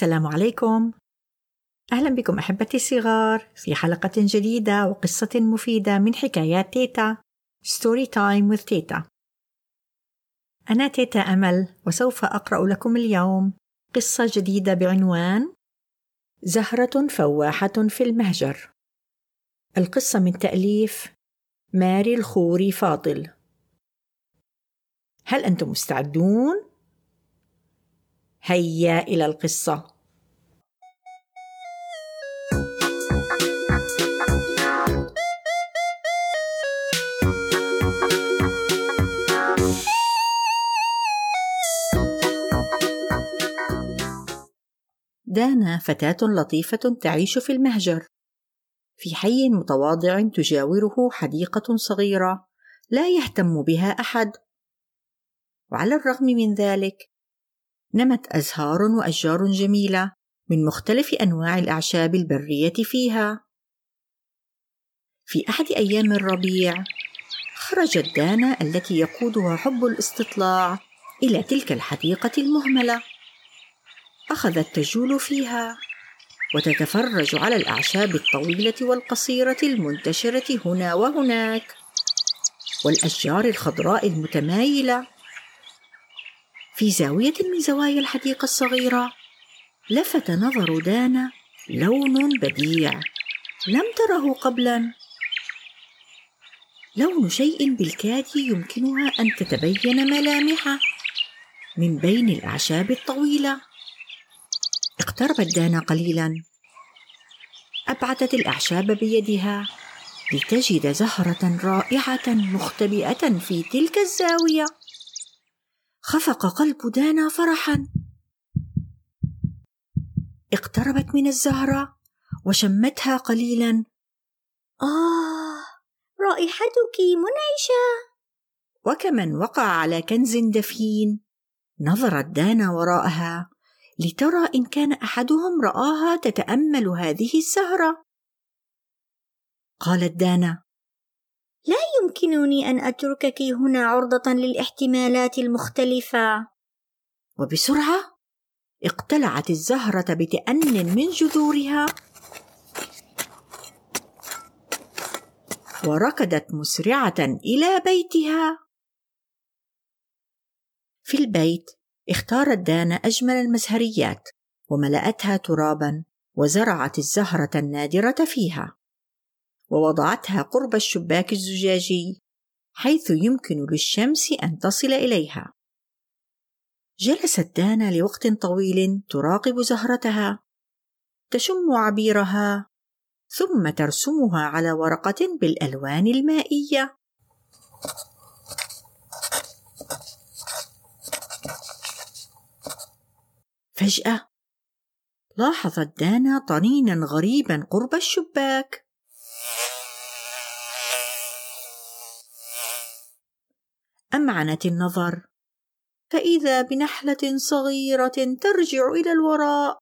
السلام عليكم. أهلا بكم أحبتي الصغار في حلقة جديدة وقصة مفيدة من حكايات تيتا story time with تيتا. أنا تيتا أمل وسوف أقرأ لكم اليوم قصة جديدة بعنوان زهرة فواحة في المهجر. القصة من تأليف ماري الخوري فاضل. هل أنتم مستعدون؟ هيا إلى القصة. دانا فتاة لطيفة تعيش في المهجر. في حي متواضع تجاوره حديقة صغيرة لا يهتم بها أحد. وعلى الرغم من ذلك نمت أزهار وأشجار جميلة من مختلف أنواع الأعشاب البرية فيها. في أحد أيام الربيع، خرجت دانا التي يقودها حب الاستطلاع إلى تلك الحديقة المهملة. أخذت تجول فيها وتتفرج على الأعشاب الطويلة والقصيرة المنتشرة هنا وهناك، والأشجار الخضراء المتمايلة في زاوية من زوايا الحديقة الصغيرة لفت نظر دانا لون بديع لم تره قبلا. لون شيء بالكاد يمكنها أن تتبين ملامحه من بين الأعشاب الطويلة. اقتربت دانا قليلا. أبعدت الأعشاب بيدها لتجد زهرة رائعة مختبئة في تلك الزاوية. خفق قلب دانا فرحا. اقتربت من الزهره وشمتها قليلا. آه رائحتك منعشة. وكمن وقع على كنز دفين. نظرت دانا وراءها لترى إن كان أحدهم رآها تتأمل هذه الزهرة. قالت دانا يمكنني أن أتركك هنا عرضة للاحتمالات المختلفة. وبسرعة اقتلعت الزهرة بتأن من جذورها. وركضت مسرعة إلى بيتها. في البيت اختارت دانا أجمل المزهريات وملأتها ترابا وزرعت الزهرة النادرة فيها. ووضعتها قرب الشباك الزجاجي حيث يمكن للشمس أن تصل إليها. جلست دانا لوقت طويل تراقب زهرتها تشم عبيرها ثم ترسمها على ورقة بالألوان المائية. فجأة لاحظت دانا طنينا غريبا قرب الشباك. أمعنت النظر؟ فإذا بنحلة صغيرة ترجع إلى الوراء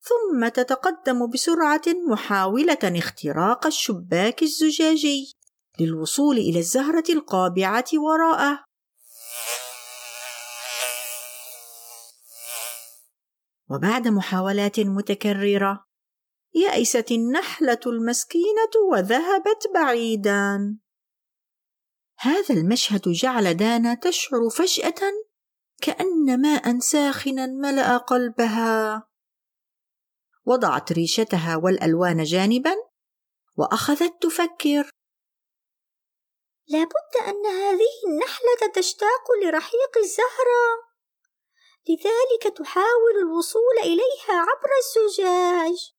ثم تتقدم بسرعة محاولة اختراق الشباك الزجاجي للوصول إلى الزهرة القابعة وراءه. وبعد محاولات متكررة يأست النحلة المسكينة وذهبت بعيدا. هذا المشهد جعل دانا تشعر فجأة كان ماء ساخنا ملأ قلبها. وضعت ريشتها والألوان جانبا وأخذت تفكر. لابد أن هذه النحلة تشتاق لرحيق الزهرة. لذلك تحاول الوصول إليها عبر الزجاج.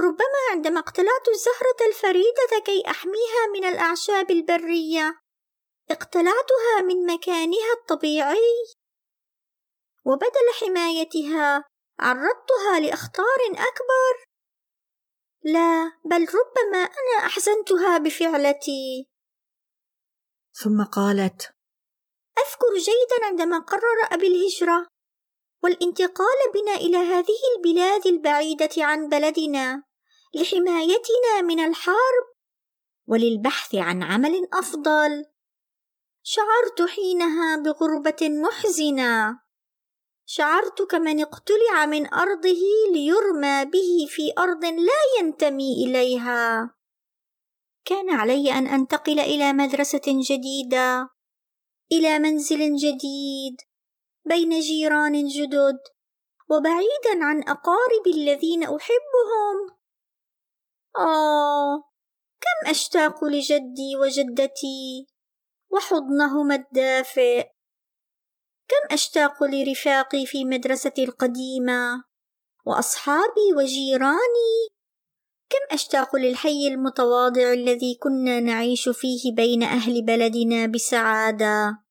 ربما عندما اقتلعت الزهرة الفريدة كي أحميها من الأعشاب البرية اقتلعتها من مكانها الطبيعي. وبدل حمايتها عرضتها لأخطار أكبر. لا بل ربما أنا أحزنتها بفعلتي. ثم قالت أذكر جيدا عندما قرر أبي الهجرة. والانتقال بنا إلى هذه البلاد البعيدة عن بلدنا لحمايتنا من الحرب وللبحث عن عمل أفضل. شعرت حينها بغربة محزنة. شعرت كمن اقتلع من أرضه ليرمى به في أرض لا ينتمي إليها. كان علي أن أنتقل إلى مدرسة جديدة، إلى منزل جديد، بين جيران جدد، وبعيدا عن أقاربي الذين أحبهم. آه، كم أشتاق لجدي وجدتي وحضنهما الدافئ. كم أشتاق لرفاقي في مدرستي القديمة وأصحابي وجيراني. كم أشتاق للحي المتواضع الذي كنا نعيش فيه بين أهل بلدنا بسعادة.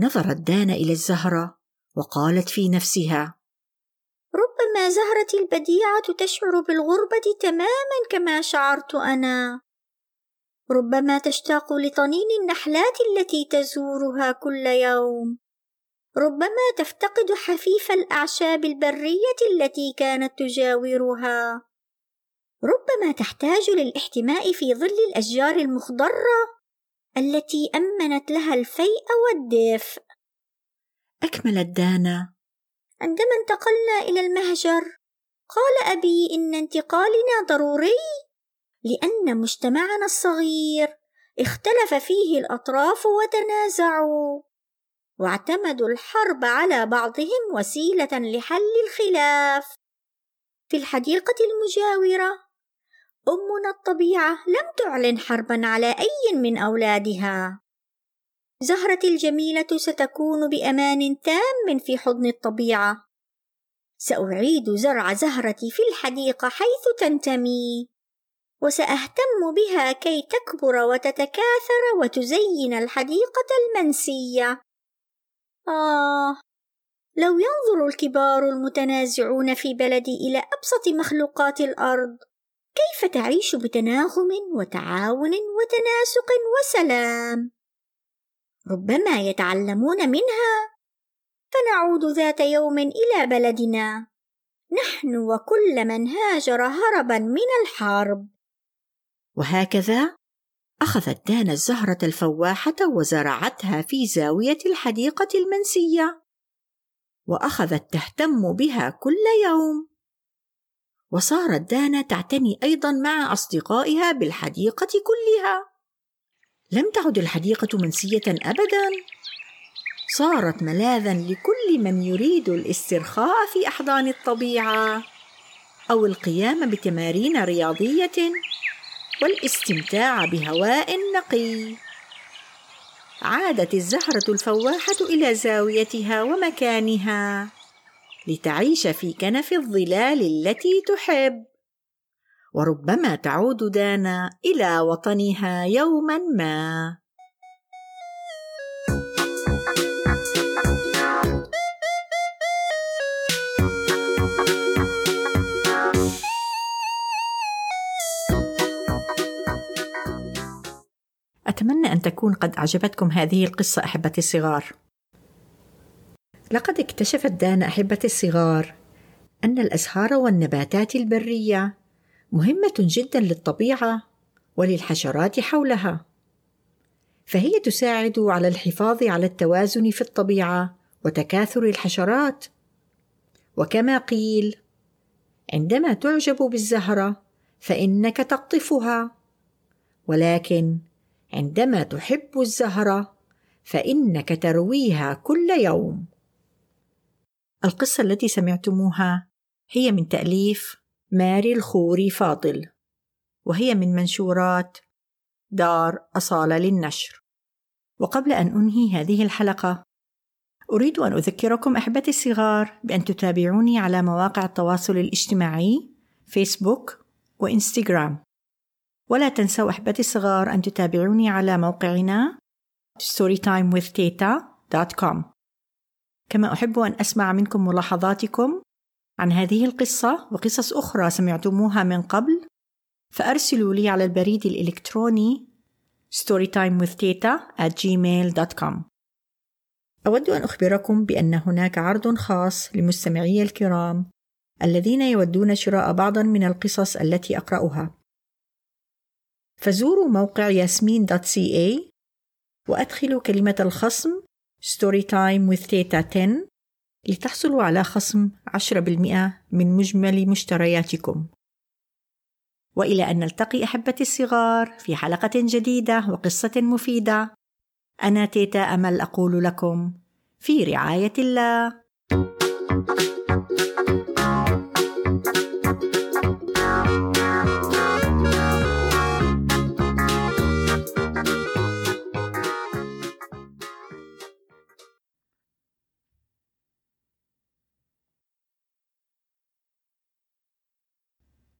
نظرت دانا إلى الزهرة وقالت في نفسها ربما زهرتي البديعة تشعر بالغربة تماما كما شعرت أنا. ربما تشتاق لطنين النحلات التي تزورها كل يوم. ربما تفتقد حفيف الأعشاب البرية التي كانت تجاورها. ربما تحتاج للاحتماء في ظل الأشجار المخضرة التي أمنت لها الفيء والدفء اكملت دانا عندما انتقلنا إلى المهجر قال أبي إن انتقالنا ضروري لأن مجتمعنا الصغير اختلف فيه الأطراف وتنازعوا واعتمدوا الحرب على بعضهم وسيلة لحل الخلاف. في الحديقة المجاورة أمنا الطبيعة لم تعلن حربا على أي من أولادها. زهرتي الجميلة ستكون بأمان تام في حضن الطبيعة. سأعيد زرع زهرتي في الحديقة حيث تنتمي وسأهتم بها كي تكبر وتتكاثر وتزين الحديقة المنسية. آه لو ينظر الكبار المتنازعون في بلدي إلى أبسط مخلوقات الأرض كيف تعيش بتناغم وتعاون وتناسق وسلام؟ ربما يتعلمون منها. فنعود ذات يوم إلى بلدنا. نحن وكل من هاجر هربا من الحرب. وهكذا أخذت دانا الزهرة الفواحة وزرعتها في زاوية الحديقة المنسية، وأخذت تهتم بها كل يوم، وصارت دانا تعتني أيضا مع أصدقائها بالحديقة كلها. لم تعد الحديقة منسية أبدا، صارت ملاذا لكل من يريد الاسترخاء في أحضان الطبيعة، أو القيام بتمارين رياضية والإستمتاع بهواء نقي. عادت الزهرة الفواحة إلى زاويتها ومكانها. لتعيش في كنف الظلال التي تحب وربما تعود دانا إلى وطنها يوما ما أتمنى أن تكون قد أعجبتكم هذه القصة أحبتي الصغار. لقد اكتشفت دانا أحبتي الصغار أن الأزهار والنباتات البرية مهمة جدا للطبيعة وللحشرات حولها. فهي تساعد على الحفاظ على التوازن في الطبيعة وتكاثر الحشرات. وكما قيل: عندما تعجب بالزهرة فإنك تقطفها، ولكن عندما تحب الزهرة فإنك ترويها كل يوم. القصة التي سمعتموها هي من تأليف ماري الخوري فاضل، وهي من منشورات دار أصالة للنشر. وقبل أن أنهي هذه الحلقة، أريد أن أذكركم أحبتي الصغار بأن تتابعوني على مواقع التواصل الاجتماعي فيسبوك وإنستغرام ولا تنسوا أحبتي الصغار أن تتابعوني على موقعنا storytimewithteta.com كما أحب أن أسمع منكم ملاحظاتكم عن هذه القصة وقصص أخرى سمعتموها من قبل فأرسلوا لي على البريد الإلكتروني storytimewithteta at gmail.com أود أن أخبركم بأن هناك عرض خاص لمستمعي الكرام الذين يودون شراء بعضا من القصص التي أقرأها. فزوروا موقع ياسمين .ca وأدخلوا كلمة الخصم storytime with theta 10 لتحصلوا على خصم 10% من مجمل مشترياتكم. وإلى أن نلتقي أحبتي الصغار في حلقة جديدة وقصة مفيدة. أنا تيتا أمل أقول لكم في رعاية الله.